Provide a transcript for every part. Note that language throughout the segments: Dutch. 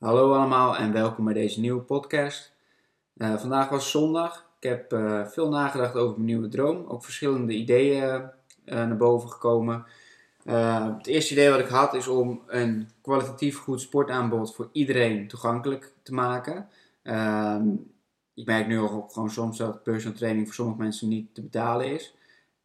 Hallo allemaal en welkom bij deze nieuwe podcast. Eh, vandaag was zondag. Ik heb eh, veel nagedacht over mijn nieuwe droom. Ook verschillende ideeën eh, naar boven gekomen. Het eerste idee wat ik had is om een kwalitatief goed sportaanbod voor iedereen toegankelijk te maken. Ehm, ik merk nu ook gewoon soms dat personal training voor sommige mensen niet te betalen is.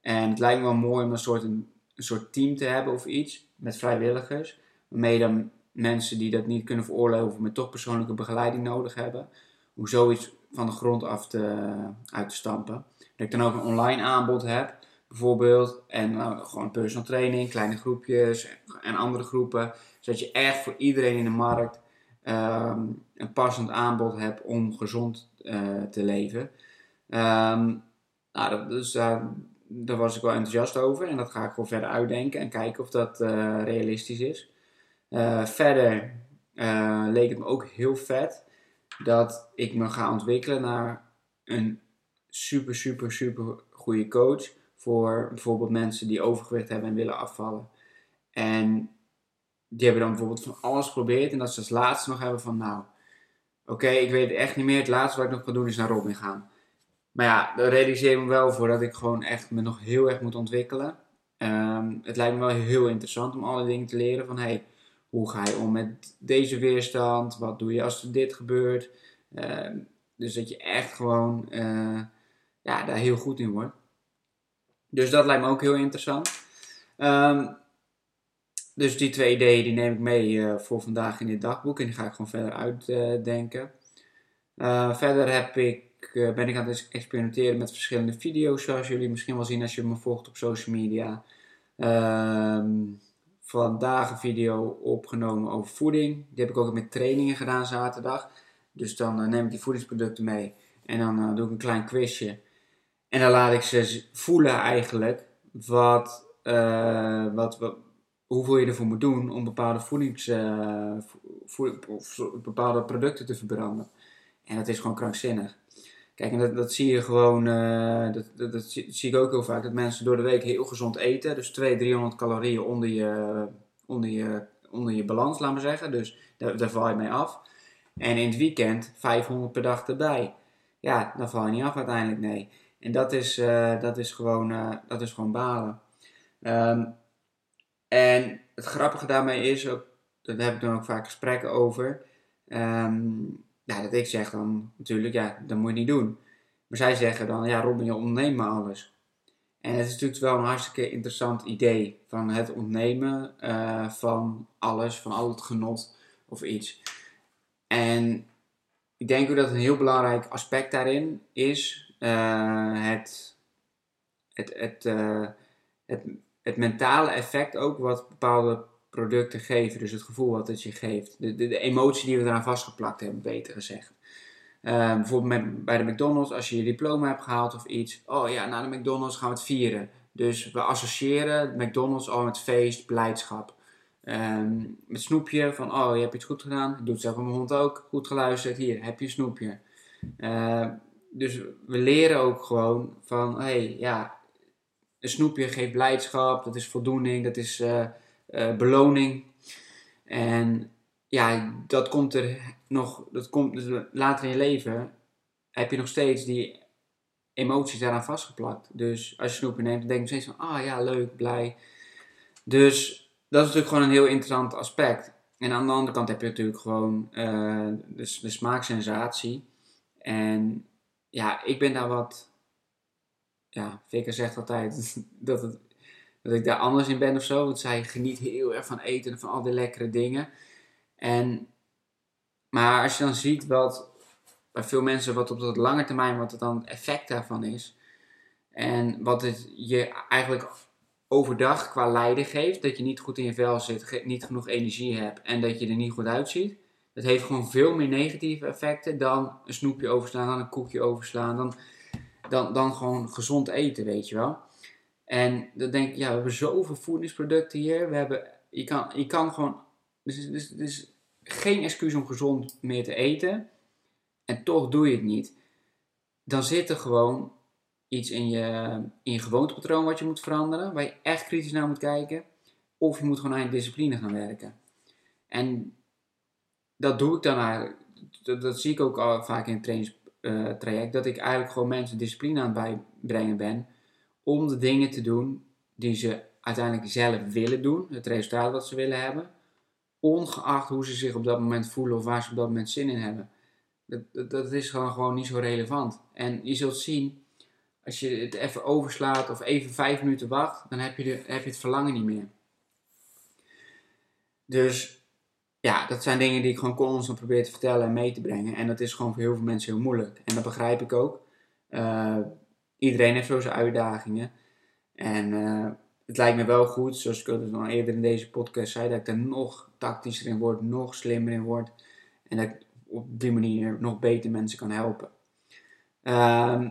En het lijkt me wel mooi om een soort, een, een soort team te hebben of iets met vrijwilligers. Waarmee je dan mensen die dat niet kunnen veroorloven, maar toch persoonlijke begeleiding nodig hebben, om zoiets van de grond af te, uit te stampen. Dat ik dan ook een online aanbod heb, bijvoorbeeld, en nou, gewoon personal training, kleine groepjes en andere groepen, zodat je echt voor iedereen in de markt ehm, een passend aanbod hebt om gezond eh, te leven. Ehm, nou, dat, dus daar, daar was ik wel enthousiast over en dat ga ik gewoon verder uitdenken en kijken of dat eh, realistisch is. Uh, verder uh, leek het me ook heel vet dat ik me ga ontwikkelen naar een super, super, super goede coach voor bijvoorbeeld mensen die overgewicht hebben en willen afvallen. En die hebben dan bijvoorbeeld van alles geprobeerd en dat ze als laatste nog hebben van nou, oké, ik weet het echt niet meer. Het laatste wat ik nog kan doen is naar Robin gaan. Maar ja, daar realiseer me wel voor dat ik gewoon echt me nog heel erg moet ontwikkelen. Um, het lijkt me wel heel interessant om alle dingen te leren van hey, hoe ga je om met deze weerstand? Wat doe je als er dit gebeurt? Uh, dus dat je echt gewoon uh, ja, daar heel goed in wordt. Dus dat lijkt me ook heel interessant. Um, dus die twee ideeën die neem ik mee uh, voor vandaag in dit dagboek. En die ga ik gewoon verder uitdenken. verder heb ik, ben ik aan het experimenteren met verschillende video's. Zoals jullie misschien wel zien als je me volgt op social media. Um, vandaag een video opgenomen over voeding. Die heb ik ook met trainingen gedaan zaterdag. Dus dan uh, neem ik die voedingsproducten mee. En dan uh, doe ik een klein quizje. En dan laat ik ze voelen eigenlijk wat, uh, wat, wat, hoeveel je ervoor moet doen om bepaalde, voedings, bepaalde producten te verbranden. En dat is gewoon krankzinnig. Kijk, en dat, dat zie je gewoon, uh, dat, dat, dat, zie, ik ook heel vaak, dat mensen door de week heel gezond eten. Dus 200, 300 calorieën onder je, onder je, onder je balans, laat maar zeggen. Dus daar, val je mee af. En in het weekend 500 per dag erbij. Ja, dan val je niet af uiteindelijk, nee. En dat is, uh, dat is, gewoon, uh, dat is gewoon balen. Um, en het grappige daarmee is, ook, daar heb ik dan ook vaak gesprekken over... Um, ja, dat ik zeg dan natuurlijk, ja, dat moet je niet doen. Maar zij zeggen dan, ja Robin, je ontneemt maar alles. En het is natuurlijk wel een hartstikke interessant idee van het ontnemen uh, van alles, van al het genot of iets. En ik denk ook dat een heel belangrijk aspect daarin is uh, het, het, het, uh, het, het mentale effect ook wat bepaalde producten geven. Dus het gevoel wat het je geeft. De, de, de emotie die we eraan vastgeplakt hebben, beter gezegd. Uh, bijvoorbeeld met, bij de McDonald's, als je je diploma hebt gehaald of iets. Oh ja, na de McDonald's gaan we het vieren. Dus we associëren McDonald's al met feest, blijdschap. Um, met snoepje, van oh, je hebt iets goed gedaan. Ik doe het zelf met mijn hond ook. Goed geluisterd, hier, heb je snoepje. Uh, dus we leren ook gewoon van, hey, ja, een snoepje geeft blijdschap, dat is voldoening, dat is... Uh, uh, beloning. En ja, dat komt er nog, dat komt dus later in je leven, heb je nog steeds die emoties daaraan vastgeplakt. Dus als je snoepje neemt, dan denk je steeds van, ah ja, leuk, blij. Dus dat is natuurlijk gewoon een heel interessant aspect. En aan de andere kant heb je natuurlijk gewoon uh, de, de smaaksensatie. En ja, ik ben daar wat, ja, Vicker zegt altijd dat het dat ik daar anders in ben of zo. Want zij geniet heel erg van eten en van al die lekkere dingen. En, maar als je dan ziet wat bij veel mensen wat op de lange termijn wat het dan effect daarvan is. En wat het je eigenlijk overdag qua lijden geeft. Dat je niet goed in je vel zit, niet genoeg energie hebt en dat je er niet goed uitziet. Het heeft gewoon veel meer negatieve effecten dan een snoepje overslaan, dan een koekje overslaan, dan, dan, dan gewoon gezond eten, weet je wel. En dan denk ik, ja, we hebben zoveel voedingsproducten hier. We hebben, je, kan, je kan gewoon, dus, dus, dus geen excuus om gezond meer te eten. En toch doe je het niet. Dan zit er gewoon iets in je, in gewoontepatroon wat je moet veranderen. Waar je echt kritisch naar moet kijken. Of je moet gewoon aan je discipline gaan werken. En dat doe ik dan eigenlijk. Dat, zie ik ook al vaak in het trainingstraject. dat ik eigenlijk gewoon mensen discipline aan het bijbrengen ben. Om de dingen te doen die ze uiteindelijk zelf willen doen. Het resultaat wat ze willen hebben. Ongeacht hoe ze zich op dat moment voelen of waar ze op dat moment zin in hebben. Dat, dat, is gewoon, gewoon niet zo relevant. En je zult zien, als je het even overslaat of even vijf minuten wacht, dan heb je, de, heb je het verlangen niet meer. Dus ja, dat zijn dingen die ik gewoon constant probeer te vertellen en mee te brengen. En dat is gewoon voor heel veel mensen heel moeilijk. En dat begrijp ik ook. Uh, iedereen heeft zo zijn uitdagingen. En uh, het lijkt me wel goed, zoals ik het al eerder in deze podcast zei, dat ik er nog tactischer in word, nog slimmer in word. En dat ik op die manier nog beter mensen kan helpen. Uh,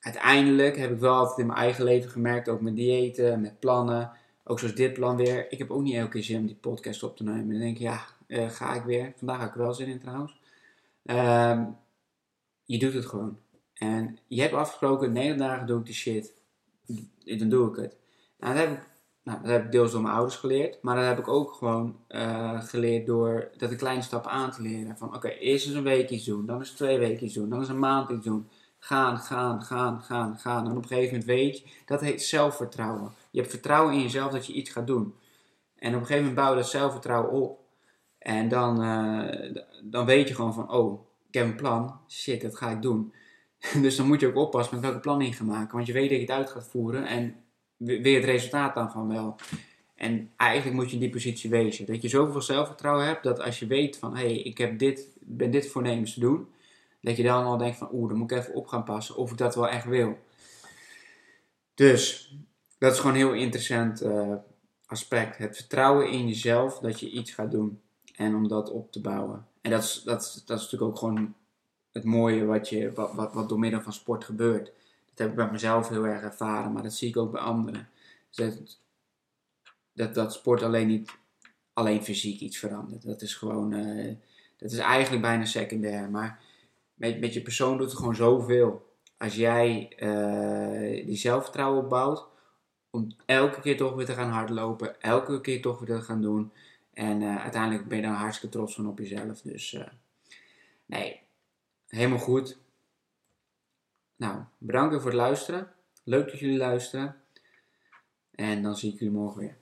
uiteindelijk heb ik wel altijd in mijn eigen leven gemerkt, ook met diëten, met plannen ook zoals dit plan weer. Ik heb ook niet elke keer zin om die podcast op te nemen. Dan denk ik, ja, uh, ga ik weer. Vandaag heb ik wel zin in trouwens. Uh, je doet het gewoon. En je hebt afgesproken, 9 dagen doe ik die shit. Dan doe ik het. Nou, dat heb ik, nou, heb ik deels door mijn ouders geleerd. Maar dat heb ik ook gewoon uh, geleerd door dat de kleine stappen aan te leren. Van oké, eerst eens een week iets doen. Dan eens twee weken iets doen. Dan eens een maand iets doen. Gaan, gaan, gaan, gaan, gaan. En op een gegeven moment weet je, dat heet zelfvertrouwen. Je hebt vertrouwen in jezelf dat je iets gaat doen. En op een gegeven moment bouw je dat zelfvertrouwen op. En dan, uh, dan weet je gewoon van, oh, ik heb een plan. Shit, dat ga ik doen. dus dan moet je ook oppassen met welke plan je gaat maken. Want je weet dat je het uit gaat voeren. En weer het resultaat dan van wel. En eigenlijk moet je in die positie wezen. Dat je zoveel zelfvertrouwen hebt dat als je weet van hé, hey, ik heb dit, ben dit voornemens te doen. Dat je dan al denkt van oeh, dan moet ik even op gaan passen of ik dat wel echt wil. Dus dat is gewoon een heel interessant uh, aspect. Het vertrouwen in jezelf dat je iets gaat doen. En om dat op te bouwen. En dat is, dat, dat is natuurlijk ook gewoon het mooie wat, je, wat, wat, wat door middel van sport gebeurt. Dat heb ik bij mezelf heel erg ervaren, maar dat zie ik ook bij anderen. Dus dat, dat, sport alleen niet alleen fysiek iets verandert. Dat is gewoon, uh, dat is eigenlijk bijna secundair. Maar met, met je persoon doet het gewoon zoveel. Als jij uh, die zelfvertrouwen opbouwt, om elke keer toch weer te gaan hardlopen, elke keer toch weer te gaan doen. En uh, uiteindelijk ben je dan hartstikke trots van op jezelf. Dus nee, helemaal goed. Nou, bedankt voor het luisteren. Leuk dat jullie luisteren. En dan zie ik jullie morgen weer.